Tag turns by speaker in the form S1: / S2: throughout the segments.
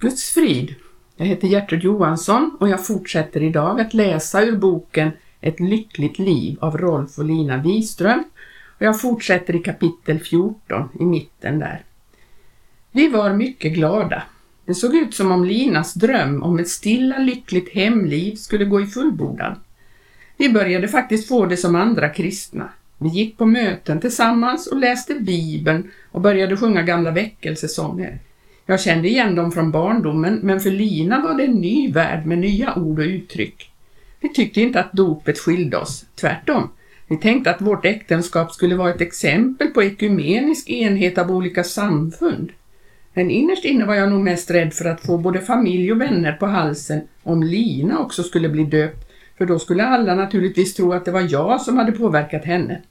S1: Guds frid. Jag heter Gertrud Johansson och jag fortsätter idag att läsa ur boken Ett lyckligt liv av Rolf och Lina Wiström och jag fortsätter i kapitel 14 i mitten där. Vi var mycket glada. Det såg ut som om Linas dröm om ett stilla lyckligt hemliv skulle gå i fullbordan. Vi började faktiskt få det som andra kristna. Vi gick på möten tillsammans och läste Bibeln och började sjunga gamla väckelsesånger. Jag kände igen dem från barndomen, men för Lina var det en ny värld med nya ord och uttryck. Vi tyckte inte att dopet skilde oss, tvärtom. Vi tänkte att vårt äktenskap skulle vara ett exempel på ekumenisk enhet av olika samfund. Men innerst inne var jag nog mest rädd för att få både familj och vänner på halsen om Lina också skulle bli döpt, för då skulle alla naturligtvis tro att det var jag som hade påverkat henne.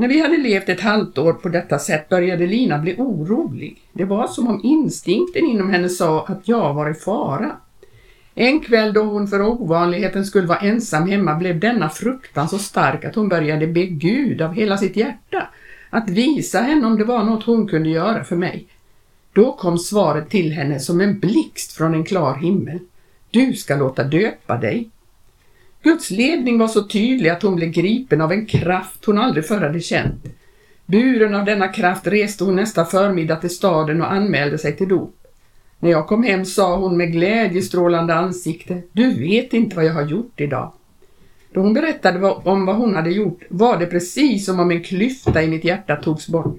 S1: När vi hade levt ett halvt år på detta sätt började Lina bli orolig. Det var som om instinkten inom henne sa att jag var i fara. En kväll då hon för ovanligheten skulle vara ensam hemma blev denna fruktan så stark att hon började be Gud av hela sitt hjärta att visa henne om det var något hon kunde göra för mig. Då kom svaret till henne som en blixt från en klar himmel. Du ska låta döpa dig. Guds ledning var så tydlig att hon blev gripen av en kraft hon aldrig förr hade känt. Buren av denna kraft reste hon nästa förmiddag till staden och anmälde sig till dop. När jag kom hem sa hon med glädjestrålande ansikte, du vet inte vad jag har gjort idag. Då hon berättade om vad hon hade gjort var det precis som om en klyfta i mitt hjärta togs bort.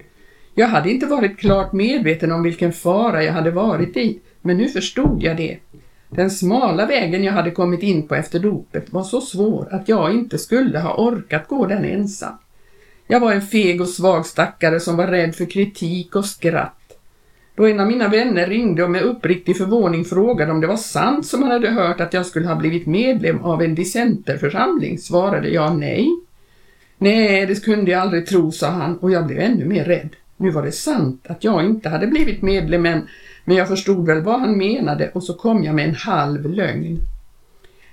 S1: Jag hade inte varit klart medveten om vilken fara jag hade varit i, men nu förstod jag det. Den smala vägen jag hade kommit in på efter dopet var så svår att jag inte skulle ha orkat gå den ensam. Jag var en feg och svag stackare som var rädd för kritik och skratt. Då en av mina vänner ringde och med uppriktig förvåning frågade om det var sant som han hade hört att jag skulle ha blivit medlem av en dissenterförsamling svarade jag nej. Nej, det kunde jag aldrig tro, sa han och jag blev ännu mer rädd. Nu var det sant att jag inte hade blivit medlem än, men jag förstod väl vad han menade och så kom jag med en halv lögn.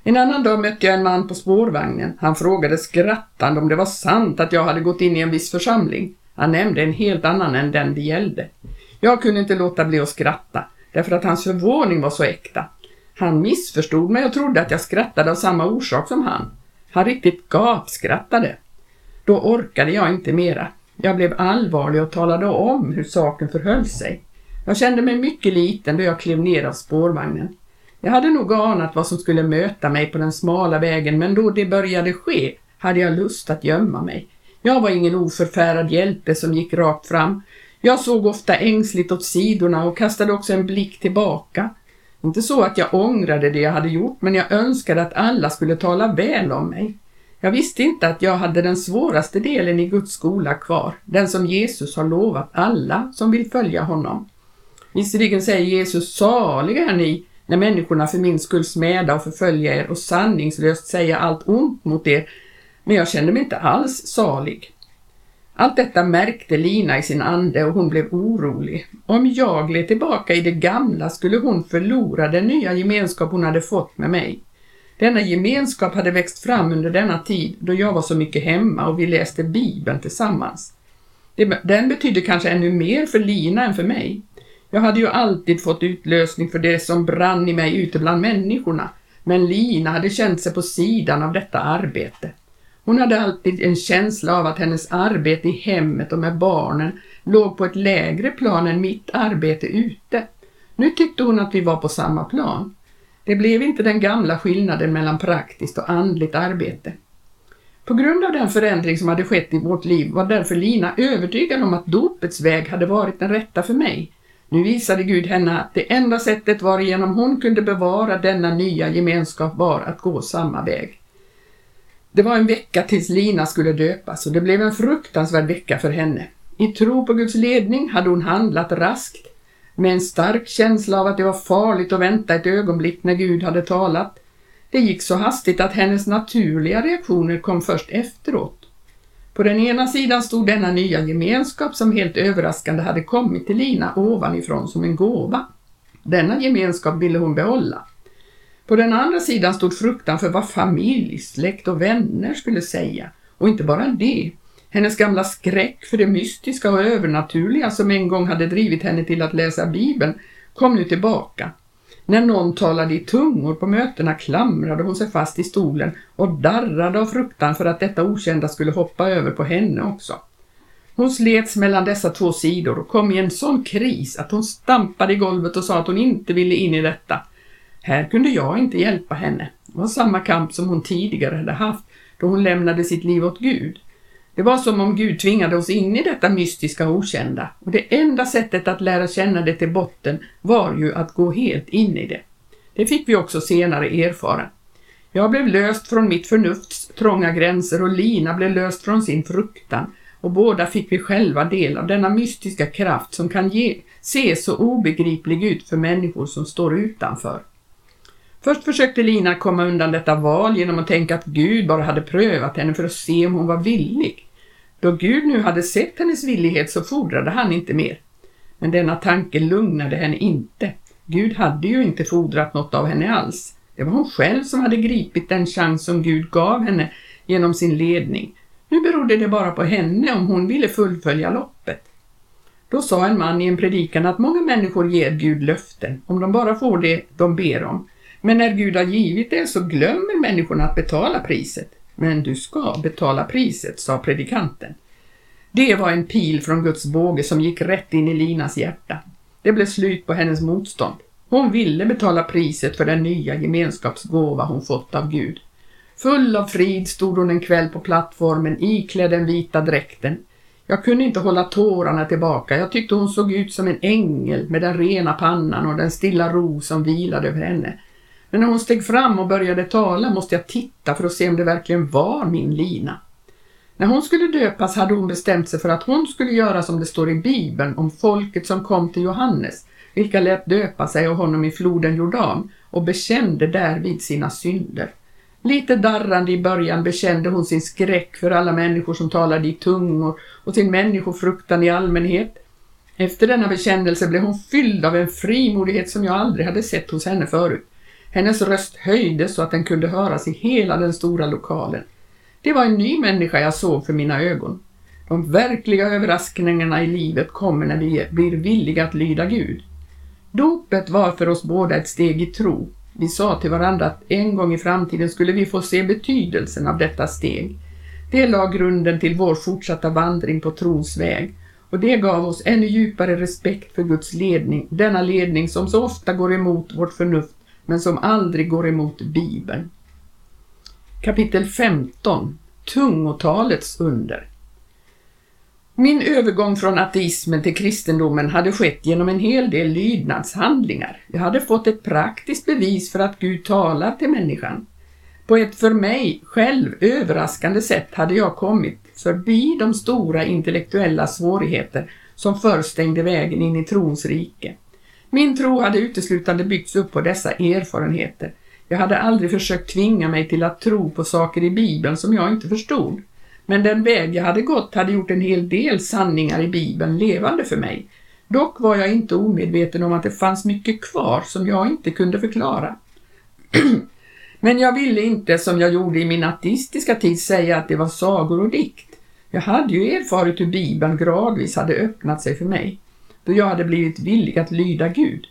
S1: En annan dag mötte jag en man på spårvagnen. Han frågade skrattande om det var sant att jag hade gått in i en viss församling. Han nämnde en helt annan än den det gällde. Jag kunde inte låta bli att skratta, därför att hans förvåning var så äkta. Han missförstod mig och trodde att jag skrattade av samma orsak som han. Han riktigt gapskrattade. Då orkade jag inte mera. Jag blev allvarlig och talade om hur saken förhöll sig. Jag kände mig mycket liten då jag klev ner av spårvagnen. Jag hade nog anat vad som skulle möta mig på den smala vägen men då det började ske hade jag lust att gömma mig. Jag var ingen oförfärad hjälte som gick rakt fram. Jag såg ofta ängsligt åt sidorna och kastade också en blick tillbaka. Inte så att jag ångrade det jag hade gjort men jag önskade att alla skulle tala väl om mig. Jag visste inte att jag hade den svåraste delen i Guds skola kvar, den som Jesus har lovat alla som vill följa honom. Visserligen säger Jesus, saliga är ni när människorna för min skull smäda och förfölja er och sanningslöst säga allt ont mot er, men jag kände mig inte alls salig. Allt detta märkte Lina i sin ande och hon blev orolig. Om jag gled tillbaka i det gamla skulle hon förlora den nya gemenskap hon hade fått med mig. Denna gemenskap hade växt fram under denna tid då jag var så mycket hemma och vi läste Bibeln tillsammans. Den betydde kanske ännu mer för Lina än för mig. Jag hade ju alltid fått utlösning för det som brann i mig ute bland människorna, men Lina hade känt sig på sidan av detta arbete. Hon hade alltid en känsla av att hennes arbete i hemmet och med barnen låg på ett lägre plan än mitt arbete ute. Nu tyckte hon att vi var på samma plan. Det blev inte den gamla skillnaden mellan praktiskt och andligt arbete. På grund av den förändring som hade skett i vårt liv var därför Lina övertygad om att dopets väg hade varit den rätta för mig. Nu visade Gud henne att det enda sättet varigenom hon kunde bevara denna nya gemenskap var att gå samma väg. Det var en vecka tills Lina skulle döpas och det blev en fruktansvärd vecka för henne. I tro på Guds ledning hade hon handlat raskt med en stark känsla av att det var farligt att vänta ett ögonblick när Gud hade talat. Det gick så hastigt att hennes naturliga reaktioner kom först efteråt. På den ena sidan stod denna nya gemenskap som helt överraskande hade kommit till Lina ovanifrån som en gåva. Denna gemenskap ville hon behålla. På den andra sidan stod fruktan för vad familj, släkt och vänner skulle säga. Och inte bara det. Hennes gamla skräck för det mystiska och övernaturliga som en gång hade drivit henne till att läsa Bibeln Kom nu tillbaka. När någon talade i tungor på mötena klamrade hon sig fast i stolen och darrade av fruktan för att detta okända skulle hoppa över på henne också. Hon slets mellan dessa två sidor och kom i en sån kris att hon stampade i golvet och sa att hon inte ville in i detta. Här kunde jag inte hjälpa henne. Det var samma kamp som hon tidigare hade haft då hon lämnade sitt liv åt Gud. Det var som om Gud tvingade oss in i detta mystiska och okända och det enda sättet att lära känna det till botten var ju att gå helt in i det. Det fick vi också senare erfara. Jag blev löst från mitt förnufts trånga gränser och Lina blev löst från sin fruktan och båda fick vi själva del av denna mystiska kraft som kan ge, se så obegriplig ut för människor som står utanför. Först försökte Lina komma undan detta val genom att tänka att Gud bara hade prövat henne för att se om hon var villig. Då Gud nu hade sett hennes villighet så fordrade han inte mer. Men denna tanke lugnade henne inte. Gud hade ju inte fordrat något av henne alls. Det var hon själv som hade gripit den chans som Gud gav henne genom sin ledning. Nu berodde det bara på henne om hon ville fullfölja loppet. Då sa en man i en predikan att många människor ger Gud löften om de bara får det de ber om. Men när Gud har givit det så glömmer människorna att betala priset. Men du ska betala priset, sa predikanten. Det var en pil från Guds båge som gick rätt in i Linas hjärta. Det blev slut på hennes motstånd. Hon ville betala priset för den nya gemenskapsgåva hon fått av Gud. Full av frid stod hon en kväll på plattformen iklädd den vita dräkten. Jag kunde inte hålla tårarna tillbaka. Jag tyckte hon såg ut som en ängel med den rena pannan och den stilla ro som vilade över henne. Men när hon steg fram och började tala måste jag titta för att se om det verkligen var min Lina. När hon skulle döpas hade hon bestämt sig för att hon skulle göra som det står i Bibeln om folket som kom till Johannes, vilka lät döpa sig och honom i floden Jordan och bekände därvid sina synder. Lite darrande i början bekände hon sin skräck för alla människor som talade i tungor och sin människofruktan i allmänhet. Efter denna bekännelse blev hon fylld av en frimodighet som jag aldrig hade sett hos henne förut. Hennes röst höjdes så att den kunde höras i hela den stora lokalen. Det var en ny människa jag såg för mina ögon. De verkliga överraskningarna i livet kommer när vi blir villiga att lyda Gud. Dopet var för oss båda ett steg i tro. Vi sa till varandra att en gång i framtiden skulle vi få se betydelsen av detta steg. Det la grunden till vår fortsatta vandring på trons väg och det gav oss ännu djupare respekt för Guds ledning, denna ledning som så ofta går emot vårt förnuft men som aldrig går emot Bibeln. Kapitel 15 Tungotalets under Min övergång från ateismen till kristendomen hade skett genom en hel del lydnadshandlingar. Jag hade fått ett praktiskt bevis för att Gud talar till människan. På ett för mig själv överraskande sätt hade jag kommit förbi de stora intellektuella svårigheter som förr stängde vägen in i trons rike. Min tro hade uteslutande byggts upp på dessa erfarenheter. Jag hade aldrig försökt tvinga mig till att tro på saker i Bibeln som jag inte förstod. Men den väg jag hade gått hade gjort en hel del sanningar i Bibeln levande för mig. Dock var jag inte omedveten om att det fanns mycket kvar som jag inte kunde förklara. Men jag ville inte, som jag gjorde i min ateistiska tid, säga att det var sagor och dikt. Jag hade ju erfarit hur Bibeln gradvis hade öppnat sig för mig då jag hade blivit villig att lyda Gud.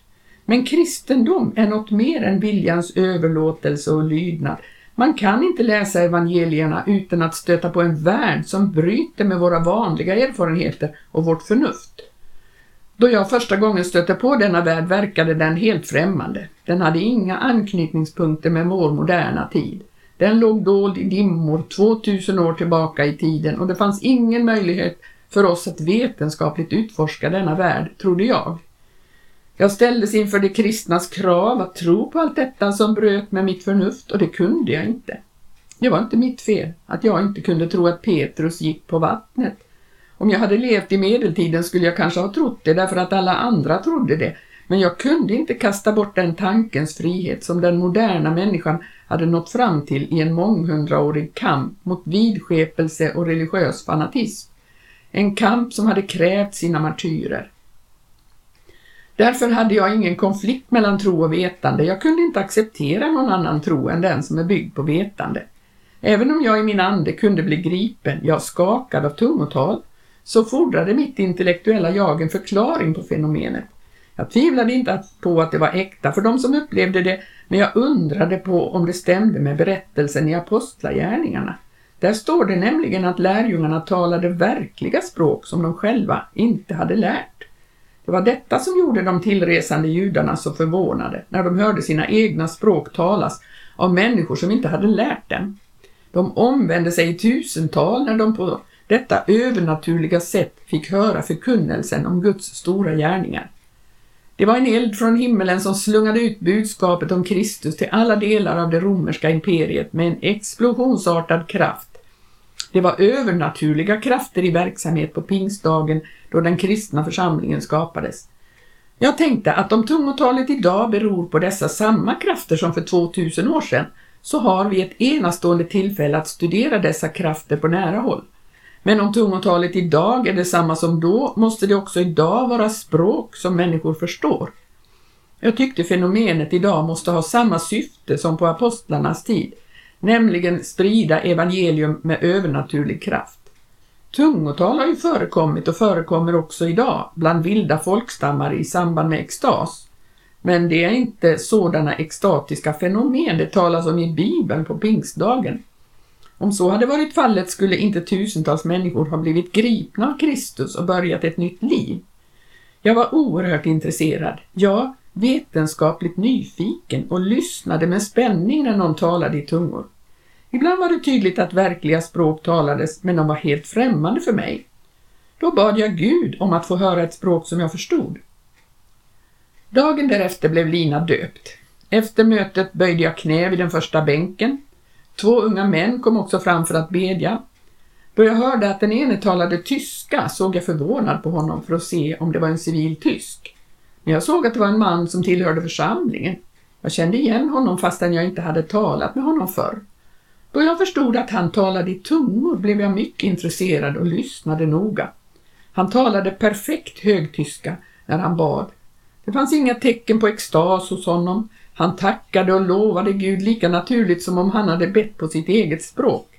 S1: Men kristendom är något mer än viljans överlåtelse och lydnad. Man kan inte läsa evangelierna utan att stöta på en värld som bryter med våra vanliga erfarenheter och vårt förnuft. Då jag första gången stötte på denna värld verkade den helt främmande. Den hade inga anknytningspunkter med vår moderna tid. Den låg dold i dimmor 2000 år tillbaka i tiden och det fanns ingen möjlighet för oss att vetenskapligt utforska denna värld, trodde jag. Jag ställdes inför de kristnas krav att tro på allt detta som bröt med mitt förnuft och det kunde jag inte. Det var inte mitt fel att jag inte kunde tro att Petrus gick på vattnet. Om jag hade levt i medeltiden skulle jag kanske ha trott det därför att alla andra trodde det, men jag kunde inte kasta bort den tankens frihet som den moderna människan hade nått fram till i en månghundraårig kamp mot vidskepelse och religiös fanatism. En kamp som hade krävt sina martyrer. Därför hade jag ingen konflikt mellan tro och vetande. Jag kunde inte acceptera någon annan tro än den som är byggd på vetande. Även om jag i min ande kunde bli gripen, jag skakad av tungotal, så fordrade mitt intellektuella jag en förklaring på fenomenet. Jag tvivlade inte på att det var äkta för de som upplevde det, men jag undrade på om det stämde med berättelsen i Apostlagärningarna. Där står det nämligen att lärjungarna talade verkliga språk som de själva inte hade lärt. Det var detta som gjorde de tillresande judarna så förvånade när de hörde sina egna språk talas av människor som inte hade lärt dem. De omvände sig i tusental när de på detta övernaturliga sätt fick höra förkunnelsen om Guds stora gärningar. Det var en eld från himmelen som slungade ut budskapet om Kristus till alla delar av det romerska imperiet med en explosionsartad kraft. Det var övernaturliga krafter i verksamhet på pingstdagen då den kristna församlingen skapades. Jag tänkte att om tungotalet idag beror på dessa samma krafter som för 2000 år sedan så har vi ett enastående tillfälle att studera dessa krafter på nära håll. Men om tungotalet idag är detsamma som då måste det också idag vara språk som människor förstår. Jag tyckte fenomenet idag måste ha samma syfte som på apostlarnas tid, nämligen sprida evangelium med övernaturlig kraft. Tungotal har ju förekommit och förekommer också idag bland vilda folkstammar i samband med extas. Men det är inte sådana extatiska fenomen det talas om i Bibeln på pingstdagen. Om så hade varit fallet skulle inte tusentals människor ha blivit gripna av Kristus och börjat ett nytt liv. Jag var oerhört intresserad, ja, vetenskapligt nyfiken och lyssnade med spänning när någon talade i tungor. Ibland var det tydligt att verkliga språk talades, men de var helt främmande för mig. Då bad jag Gud om att få höra ett språk som jag förstod. Dagen därefter blev Lina döpt. Efter mötet böjde jag knä vid den första bänken. Två unga män kom också fram för att bedja. Då jag hörde att den ene talade tyska såg jag förvånad på honom för att se om det var en civil tysk. Men jag såg att det var en man som tillhörde församlingen. Jag kände igen honom fastän jag inte hade talat med honom förr. Då jag förstod att han talade i tungor blev jag mycket intresserad och lyssnade noga. Han talade perfekt högtyska när han bad. Det fanns inga tecken på extas hos honom. Han tackade och lovade Gud lika naturligt som om han hade bett på sitt eget språk.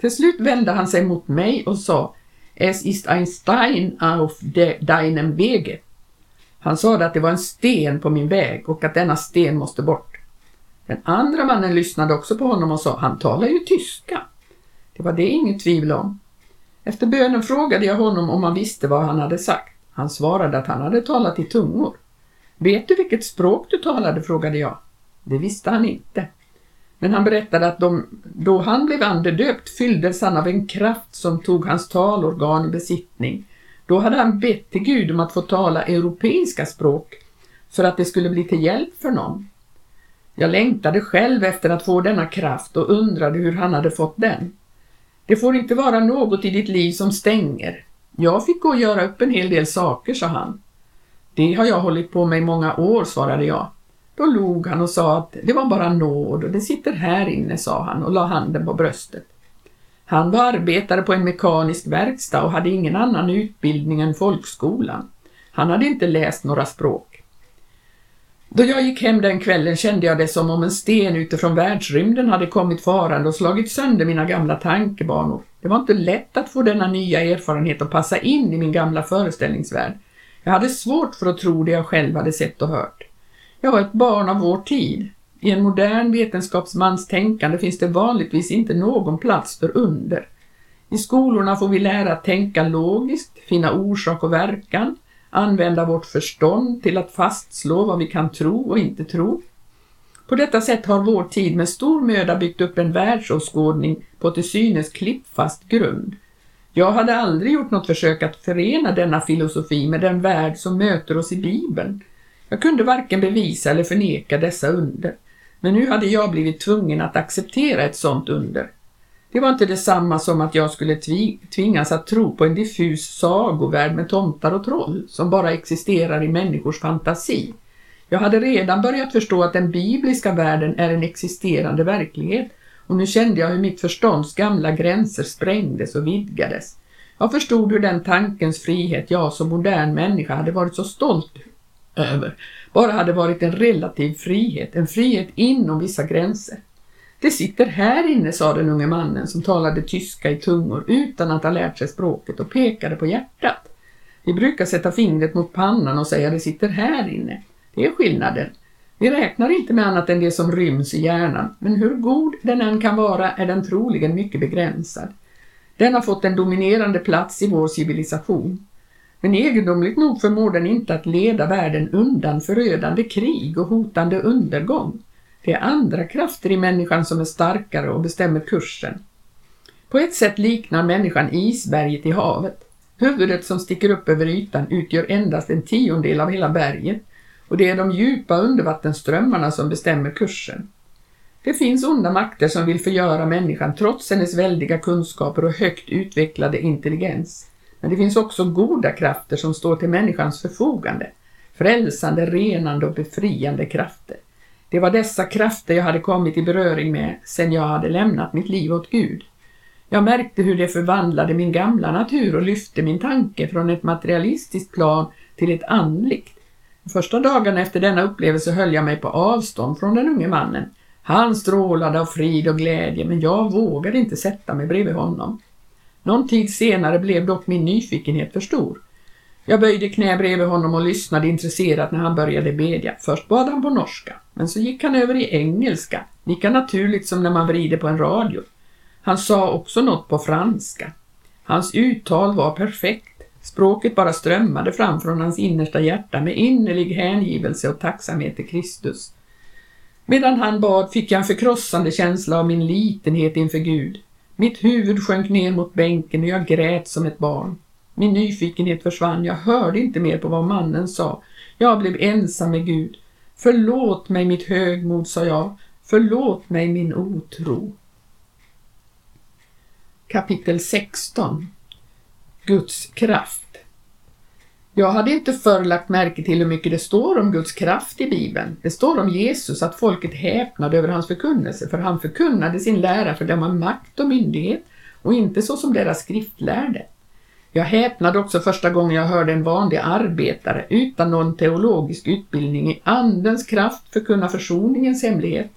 S1: Till slut vände han sig mot mig och sa Es ist ein Stein auf de, deinem Wege. Han sade att det var en sten på min väg och att denna sten måste bort. Den andra mannen lyssnade också på honom och sa, han talar ju tyska. Det var det inget tvivel om. Efter bönen frågade jag honom om han visste vad han hade sagt. Han svarade att han hade talat i tungor. Vet du vilket språk du talade? frågade jag. Det visste han inte. Men han berättade att de, då han blev andedöpt fylldes han av en kraft som tog hans talorgan i besittning. Då hade han bett till Gud om att få tala europeiska språk för att det skulle bli till hjälp för någon. Jag längtade själv efter att få denna kraft och undrade hur han hade fått den. Det får inte vara något i ditt liv som stänger. Jag fick gå och göra upp en hel del saker, sa han. Det har jag hållit på med i många år, svarade jag. Då log han och sa att det var bara nåd och det sitter här inne, sa han och la handen på bröstet. Han var arbetare på en mekanisk verkstad och hade ingen annan utbildning än folkskolan. Han hade inte läst några språk. Då jag gick hem den kvällen kände jag det som om en sten utifrån världsrymden hade kommit farande och slagit sönder mina gamla tankebanor. Det var inte lätt att få denna nya erfarenhet att passa in i min gamla föreställningsvärld. Jag hade svårt för att tro det jag själv hade sett och hört. Jag var ett barn av vår tid. I en modern vetenskapsmans tänkande finns det vanligtvis inte någon plats för under. I skolorna får vi lära att tänka logiskt, finna orsak och verkan, använda vårt förstånd till att fastslå vad vi kan tro och inte tro. På detta sätt har vår tid med stor möda byggt upp en världsåskådning på till synes klippfast grund. Jag hade aldrig gjort något försök att förena denna filosofi med den värld som möter oss i Bibeln. Jag kunde varken bevisa eller förneka dessa under, men nu hade jag blivit tvungen att acceptera ett sådant under. Det var inte detsamma som att jag skulle tvingas att tro på en diffus sagovärld med tomtar och troll som bara existerar i människors fantasi. Jag hade redan börjat förstå att den bibliska världen är en existerande verklighet och nu kände jag hur mitt förstånds gamla gränser sprängdes och vidgades. Jag förstod hur den tankens frihet jag som modern människa hade varit så stolt över bara hade varit en relativ frihet, en frihet inom vissa gränser. Det sitter här inne, sa den unge mannen som talade tyska i tungor utan att ha lärt sig språket och pekade på hjärtat. Vi brukar sätta fingret mot pannan och säga det sitter här inne. Det är skillnaden. Vi räknar inte med annat än det som ryms i hjärnan, men hur god den än kan vara är den troligen mycket begränsad. Den har fått en dominerande plats i vår civilisation. Men egendomligt nog förmår den inte att leda världen undan förödande krig och hotande undergång. Det är andra krafter i människan som är starkare och bestämmer kursen. På ett sätt liknar människan isberget i havet. Huvudet som sticker upp över ytan utgör endast en tiondel av hela berget och det är de djupa undervattensströmmarna som bestämmer kursen. Det finns onda makter som vill förgöra människan trots hennes väldiga kunskaper och högt utvecklade intelligens. Men det finns också goda krafter som står till människans förfogande. Frälsande, renande och befriande krafter. Det var dessa krafter jag hade kommit i beröring med sedan jag hade lämnat mitt liv åt Gud. Jag märkte hur det förvandlade min gamla natur och lyfte min tanke från ett materialistiskt plan till ett andligt. Första dagarna efter denna upplevelse höll jag mig på avstånd från den unge mannen. Han strålade av frid och glädje, men jag vågade inte sätta mig bredvid honom. Någon tid senare blev dock min nyfikenhet för stor. Jag böjde knä bredvid honom och lyssnade intresserat när han började bedja. Först bad han på norska, men så gick han över i engelska, lika naturligt som när man vrider på en radio. Han sa också något på franska. Hans uttal var perfekt. Språket bara strömmade fram från hans innersta hjärta med innerlig hängivelse och tacksamhet till Kristus. Medan han bad fick jag en förkrossande känsla av min litenhet inför Gud. Mitt huvud sjönk ner mot bänken och jag grät som ett barn. Min nyfikenhet försvann, jag hörde inte mer på vad mannen sa. Jag blev ensam med Gud. Förlåt mig mitt högmod, sa jag. Förlåt mig min otro. Kapitel 16 Guds kraft jag hade inte förr lagt märke till hur mycket det står om Guds kraft i Bibeln. Det står om Jesus att folket häpnade över hans förkunnelse, för han förkunnade sin lära för dem av makt och myndighet och inte så som deras skriftlärde. Jag häpnade också första gången jag hörde en vanlig arbetare utan någon teologisk utbildning i Andens kraft förkunna försoningens hemlighet.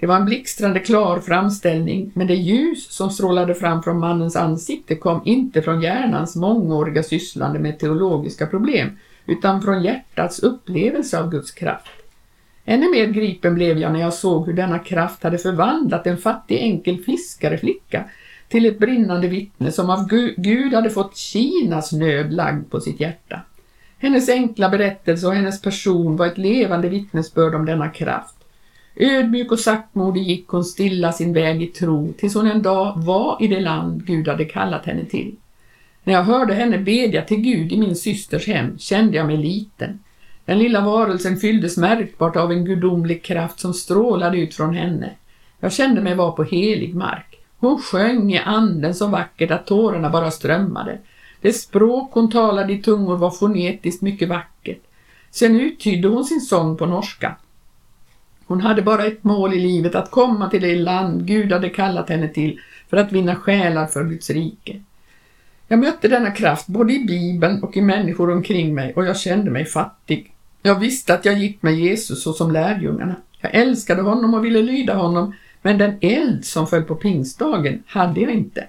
S1: Det var en blixtrande klar framställning, men det ljus som strålade fram från mannens ansikte kom inte från hjärnans mångåriga sysslande med teologiska problem, utan från hjärtats upplevelse av Guds kraft. Ännu mer gripen blev jag när jag såg hur denna kraft hade förvandlat en fattig enkel fiskareflicka till ett brinnande vittne som av Gud hade fått Kinas nöd lagd på sitt hjärta. Hennes enkla berättelse och hennes person var ett levande vittnesbörd om denna kraft. Ödmjuk och saktmodig gick hon stilla sin väg i tro tills hon en dag var i det land Gud hade kallat henne till. När jag hörde henne bedja till Gud i min systers hem kände jag mig liten. Den lilla varelsen fylldes märkbart av en gudomlig kraft som strålade ut från henne. Jag kände mig vara på helig mark. Hon sjöng i anden så vackert att tårarna bara strömmade. Det språk hon talade i tungor var fonetiskt mycket vackert. Sen uttydde hon sin sång på norska. Hon hade bara ett mål i livet, att komma till det land Gud hade kallat henne till för att vinna själar för Guds rike. Jag mötte denna kraft både i Bibeln och i människor omkring mig och jag kände mig fattig. Jag visste att jag gick med Jesus så som lärjungarna. Jag älskade honom och ville lyda honom, men den eld som föll på pingstdagen hade jag inte.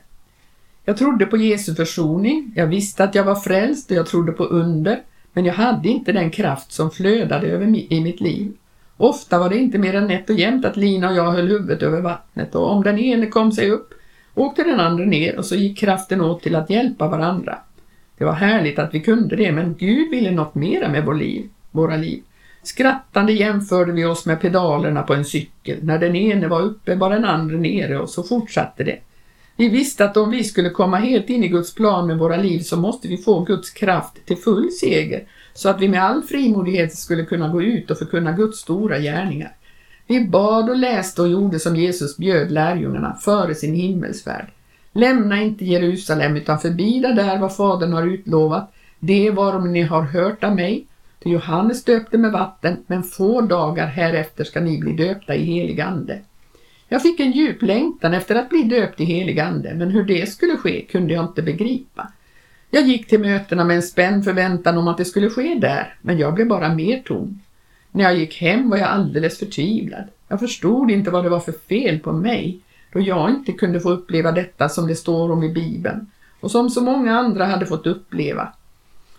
S1: Jag trodde på Jesu försoning, jag visste att jag var frälst och jag trodde på under, men jag hade inte den kraft som flödade över i mitt liv. Ofta var det inte mer än nätt och jämnt att Lina och jag höll huvudet över vattnet och om den ene kom sig upp åkte den andra ner och så gick kraften åt till att hjälpa varandra. Det var härligt att vi kunde det, men Gud ville något mera med vår liv, våra liv. Skrattande jämförde vi oss med pedalerna på en cykel. När den ene var uppe var den andra nere och så fortsatte det. Vi visste att om vi skulle komma helt in i Guds plan med våra liv så måste vi få Guds kraft till full seger så att vi med all frimodighet skulle kunna gå ut och förkunna Guds stora gärningar. Vi bad och läste och gjorde som Jesus bjöd lärjungarna före sin himmelsfärd. Lämna inte Jerusalem utan förbida där vad Fadern har utlovat, det varom ni har hört av mig. Till Johannes döpte med vatten, men få dagar härefter ska ni bli döpta i helig ande. Jag fick en djup längtan efter att bli döpt i helig ande, men hur det skulle ske kunde jag inte begripa. Jag gick till mötena med en spänd förväntan om att det skulle ske där, men jag blev bara mer tom. När jag gick hem var jag alldeles förtvivlad. Jag förstod inte vad det var för fel på mig, då jag inte kunde få uppleva detta som det står om i Bibeln och som så många andra hade fått uppleva.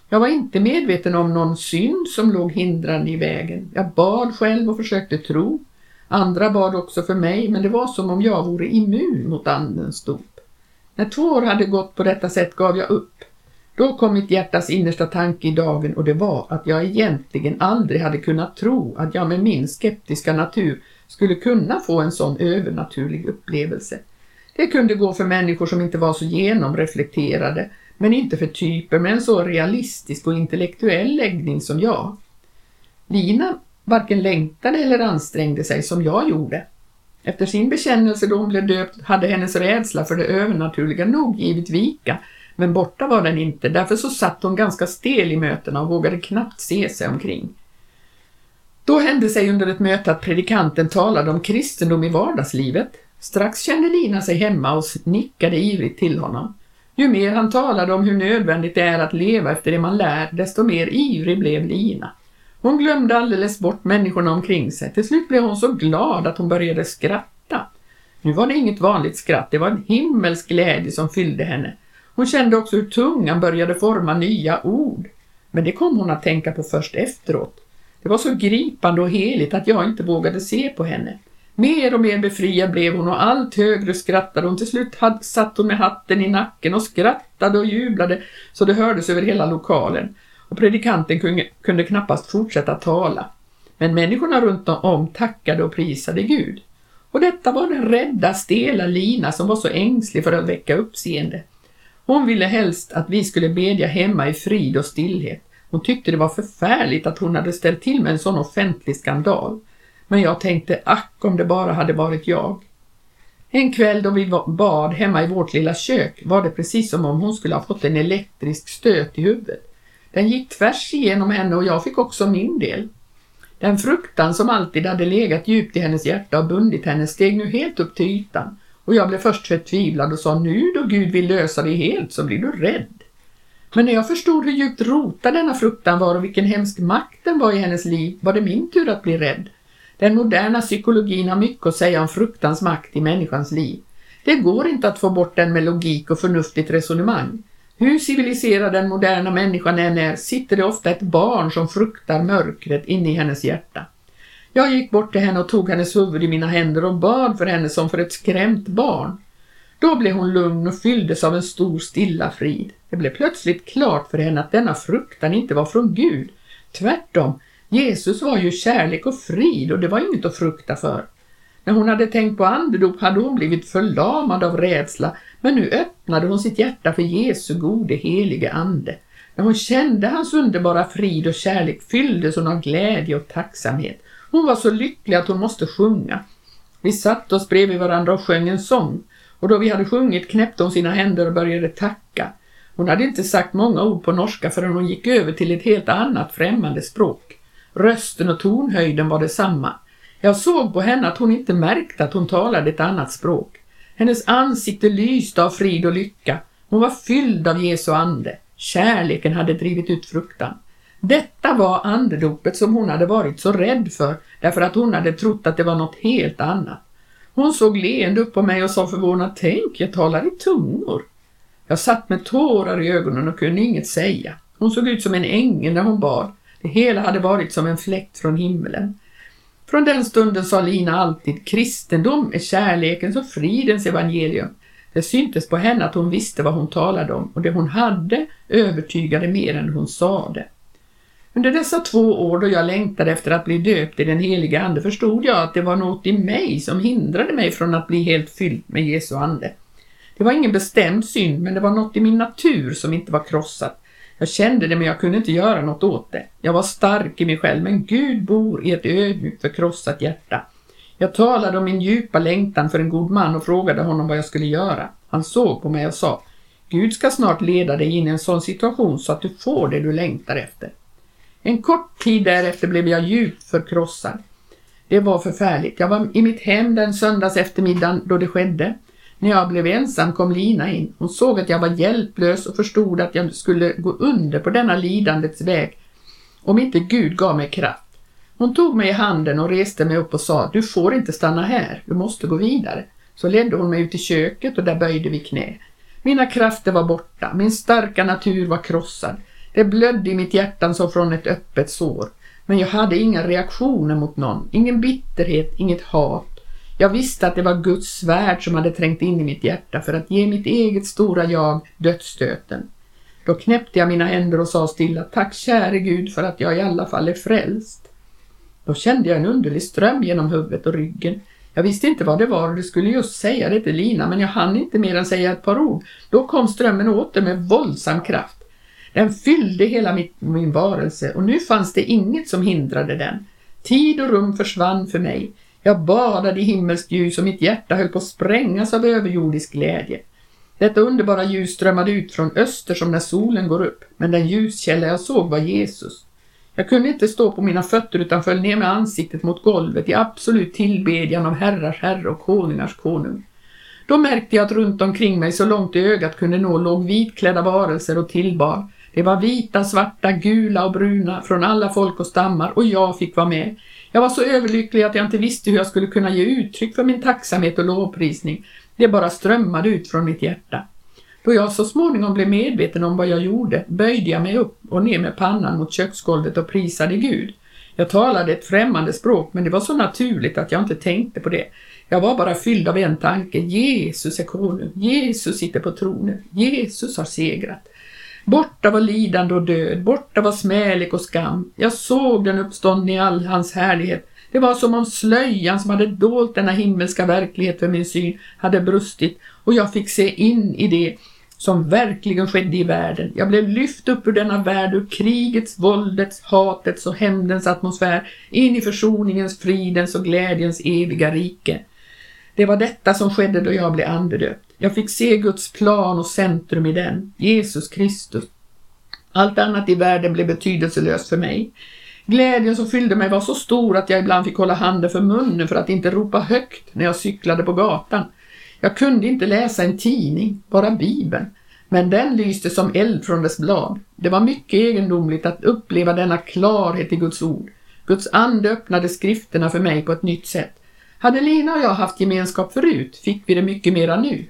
S1: Jag var inte medveten om någon synd som låg hindrande i vägen. Jag bad själv och försökte tro. Andra bad också för mig, men det var som om jag vore immun mot andens dop. När två år hade gått på detta sätt gav jag upp. Då kom mitt hjärtas innersta tanke i dagen och det var att jag egentligen aldrig hade kunnat tro att jag med min skeptiska natur skulle kunna få en sån övernaturlig upplevelse. Det kunde gå för människor som inte var så genomreflekterade, men inte för typer med en så realistisk och intellektuell läggning som jag. Lina varken längtade eller ansträngde sig som jag gjorde. Efter sin bekännelse då hon blev döpt hade hennes rädsla för det övernaturliga nog givit vika, men borta var den inte, därför så satt hon ganska stel i mötena och vågade knappt se sig omkring. Då hände sig under ett möte att predikanten talade om kristendom i vardagslivet. Strax kände Lina sig hemma och nickade ivrigt till honom. Ju mer han talade om hur nödvändigt det är att leva efter det man lär, desto mer ivrig blev Lina. Hon glömde alldeles bort människorna omkring sig. Till slut blev hon så glad att hon började skratta. Nu var det inget vanligt skratt, det var en himmelsk glädje som fyllde henne. Hon kände också hur tungan började forma nya ord. Men det kom hon att tänka på först efteråt. Det var så gripande och heligt att jag inte vågade se på henne. Mer och mer befriad blev hon och allt högre skrattade hon. Till slut had, satt hon med hatten i nacken och skrattade och jublade så det hördes över hela lokalen. Och predikanten kunde, kunde knappast fortsätta tala. Men människorna runt om tackade och prisade Gud. Och detta var den rädda, stela Lina som var så ängslig för att väcka uppseende. Hon ville helst att vi skulle bedja hemma i frid och stillhet. Hon tyckte det var förfärligt att hon hade ställt till med en sån offentlig skandal. Men jag tänkte, ack om det bara hade varit jag. En kväll då vi bad hemma i vårt lilla kök var det precis som om hon skulle ha fått en elektrisk stöt i huvudet. Den gick tvärs igenom henne och jag fick också min del. Den fruktan som alltid hade legat djupt i hennes hjärta och bundit henne steg nu helt upp till ytan och jag blev först förtvivlad och sa nu då Gud vill lösa dig helt så blir du rädd. Men när jag förstod hur djupt rotad denna fruktan var och vilken hemsk makt den var i hennes liv var det min tur att bli rädd. Den moderna psykologin har mycket att säga om fruktans makt i människans liv. Det går inte att få bort den med logik och förnuftigt resonemang. Hur civiliserad den moderna människan än är sitter det ofta ett barn som fruktar mörkret inne i hennes hjärta. Jag gick bort till henne och tog hennes huvud i mina händer och bad för henne som för ett skrämt barn. Då blev hon lugn och fylldes av en stor stilla frid. Det blev plötsligt klart för henne att denna fruktan inte var från Gud. Tvärtom, Jesus var ju kärlek och frid och det var inget att frukta för. När hon hade tänkt på andedop hade hon blivit förlamad av rädsla, men nu öppnade hon sitt hjärta för Jesu gode helige ande. När hon kände hans underbara frid och kärlek fylldes hon av glädje och tacksamhet. Hon var så lycklig att hon måste sjunga. Vi satte oss bredvid varandra och sjöng en sång och då vi hade sjungit knäppte hon sina händer och började tacka. Hon hade inte sagt många ord på norska förrän hon gick över till ett helt annat främmande språk. Rösten och tonhöjden var detsamma. Jag såg på henne att hon inte märkte att hon talade ett annat språk. Hennes ansikte lyste av frid och lycka. Hon var fylld av Jesu ande. Kärleken hade drivit ut fruktan. Detta var andedopet som hon hade varit så rädd för därför att hon hade trott att det var något helt annat. Hon såg leende upp på mig och sa förvånat, tänk, jag talar i tungor. Jag satt med tårar i ögonen och kunde inget säga. Hon såg ut som en ängel när hon bad. Det hela hade varit som en fläkt från himlen. Från den stunden sa Lina alltid, kristendom är kärlekens och fridens evangelium. Det syntes på henne att hon visste vad hon talade om och det hon hade övertygade mer än hon sade. Under dessa två år då jag längtade efter att bli döpt i den heliga Ande förstod jag att det var något i mig som hindrade mig från att bli helt fylld med Jesu Ande. Det var ingen bestämd synd, men det var något i min natur som inte var krossat. Jag kände det, men jag kunde inte göra något åt det. Jag var stark i mig själv, men Gud bor i ett ödmjukt förkrossat hjärta. Jag talade om min djupa längtan för en god man och frågade honom vad jag skulle göra. Han såg på mig och sa, Gud ska snart leda dig in i en sån situation så att du får det du längtar efter. En kort tid därefter blev jag djupt förkrossad. Det var förfärligt. Jag var i mitt hem den söndags eftermiddagen då det skedde. När jag blev ensam kom Lina in. Hon såg att jag var hjälplös och förstod att jag skulle gå under på denna lidandets väg om inte Gud gav mig kraft. Hon tog mig i handen och reste mig upp och sa, du får inte stanna här, du måste gå vidare. Så ledde hon mig ut i köket och där böjde vi knä. Mina krafter var borta, min starka natur var krossad. Det blödde i mitt hjärta som från ett öppet sår. Men jag hade inga reaktioner mot någon, ingen bitterhet, inget hat. Jag visste att det var Guds svärd som hade trängt in i mitt hjärta för att ge mitt eget stora jag dödsstöten. Då knäppte jag mina händer och sa stilla, tack käre Gud för att jag i alla fall är frälst. Då kände jag en underlig ström genom huvudet och ryggen. Jag visste inte vad det var och det skulle just säga det till Lina men jag hann inte mer än säga ett par ord. Då kom strömmen åter med våldsam kraft. Den fyllde hela mitt, min varelse och nu fanns det inget som hindrade den. Tid och rum försvann för mig. Jag badade i himmelskt ljus och mitt hjärta höll på att sprängas av överjordisk glädje. Detta underbara ljus strömmade ut från öster som när solen går upp, men den ljuskälla jag såg var Jesus. Jag kunde inte stå på mina fötter utan föll ner med ansiktet mot golvet i absolut tillbedjan av herrars herre och konungars konung. Då märkte jag att runt omkring mig så långt ögat kunde nå låg vitklädda varelser och tillbad. Det var vita, svarta, gula och bruna från alla folk och stammar och jag fick vara med. Jag var så överlycklig att jag inte visste hur jag skulle kunna ge uttryck för min tacksamhet och lovprisning. Det bara strömmade ut från mitt hjärta. Då jag så småningom blev medveten om vad jag gjorde böjde jag mig upp och ner med pannan mot köksgolvet och prisade Gud. Jag talade ett främmande språk men det var så naturligt att jag inte tänkte på det. Jag var bara fylld av en tanke. Jesus är konung. Jesus sitter på tronen. Jesus har segrat. Borta var lidande och död, borta var smälek och skam. Jag såg den uppståndne i all hans härlighet. Det var som om slöjan som hade dolt denna himmelska verklighet för min syn hade brustit och jag fick se in i det som verkligen skedde i världen. Jag blev lyft upp ur denna värld, ur krigets, våldets, hatets och hämndens atmosfär, in i försoningens, fridens och glädjens eviga rike. Det var detta som skedde då jag blev andedöpt. Jag fick se Guds plan och centrum i den, Jesus Kristus. Allt annat i världen blev betydelselöst för mig. Glädjen som fyllde mig var så stor att jag ibland fick hålla handen för munnen för att inte ropa högt när jag cyklade på gatan. Jag kunde inte läsa en tidning, bara Bibeln, men den lyste som eld från dess blad. Det var mycket egendomligt att uppleva denna klarhet i Guds ord. Guds ande öppnade skrifterna för mig på ett nytt sätt. Hade Lina och jag haft gemenskap förut fick vi det mycket mera nu.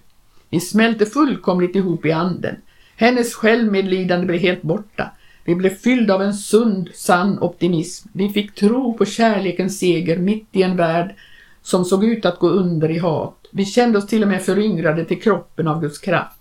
S1: Vi smälte fullkomligt ihop i anden. Hennes självmedlidande blev helt borta. Vi blev fyllda av en sund, sann optimism. Vi fick tro på kärlekens seger mitt i en värld som såg ut att gå under i hat. Vi kände oss till och med föryngrade till kroppen av Guds kraft.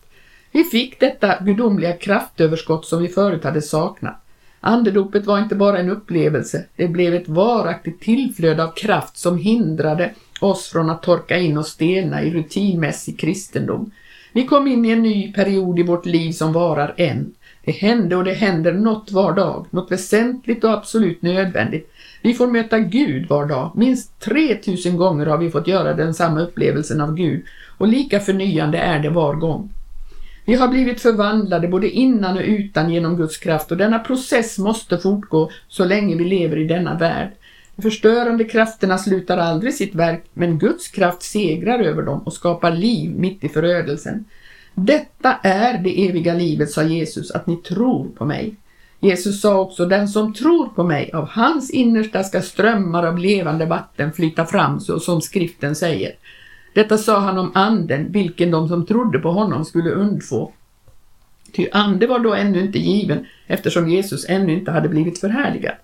S1: Vi fick detta gudomliga kraftöverskott som vi förut hade saknat. Andedopet var inte bara en upplevelse, det blev ett varaktigt tillflöde av kraft som hindrade oss från att torka in och stelna i rutinmässig kristendom. Vi kom in i en ny period i vårt liv som varar än. Det hände och det händer något var dag, något väsentligt och absolut nödvändigt. Vi får möta Gud var dag. Minst 3000 gånger har vi fått göra den samma upplevelsen av Gud och lika förnyande är det var gång. Vi har blivit förvandlade både innan och utan genom Guds kraft och denna process måste fortgå så länge vi lever i denna värld. De förstörande krafterna slutar aldrig sitt verk men Guds kraft segrar över dem och skapar liv mitt i förödelsen. Detta är det eviga livet, sa Jesus, att ni tror på mig. Jesus sa också, den som tror på mig, av hans innersta ska strömmar av levande vatten flyta fram, så som skriften säger. Detta sa han om anden, vilken de som trodde på honom skulle undfå. Ty ande var då ännu inte given, eftersom Jesus ännu inte hade blivit förhärligad.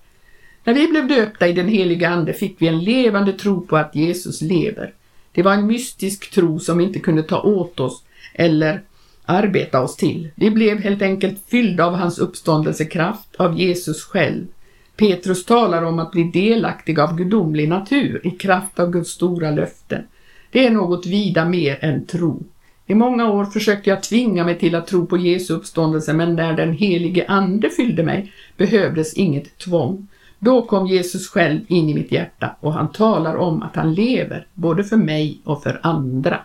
S1: När vi blev döpta i den heliga Ande fick vi en levande tro på att Jesus lever. Det var en mystisk tro som vi inte kunde ta åt oss eller arbeta oss till. Vi blev helt enkelt fyllda av hans uppståndelsekraft, av Jesus själv. Petrus talar om att bli delaktig av gudomlig natur i kraft av Guds stora löften. Det är något vida mer än tro. I många år försökte jag tvinga mig till att tro på Jesu uppståndelse men när den helige ande fyllde mig behövdes inget tvång. Då kom Jesus själv in i mitt hjärta och han talar om att han lever både för mig och för andra.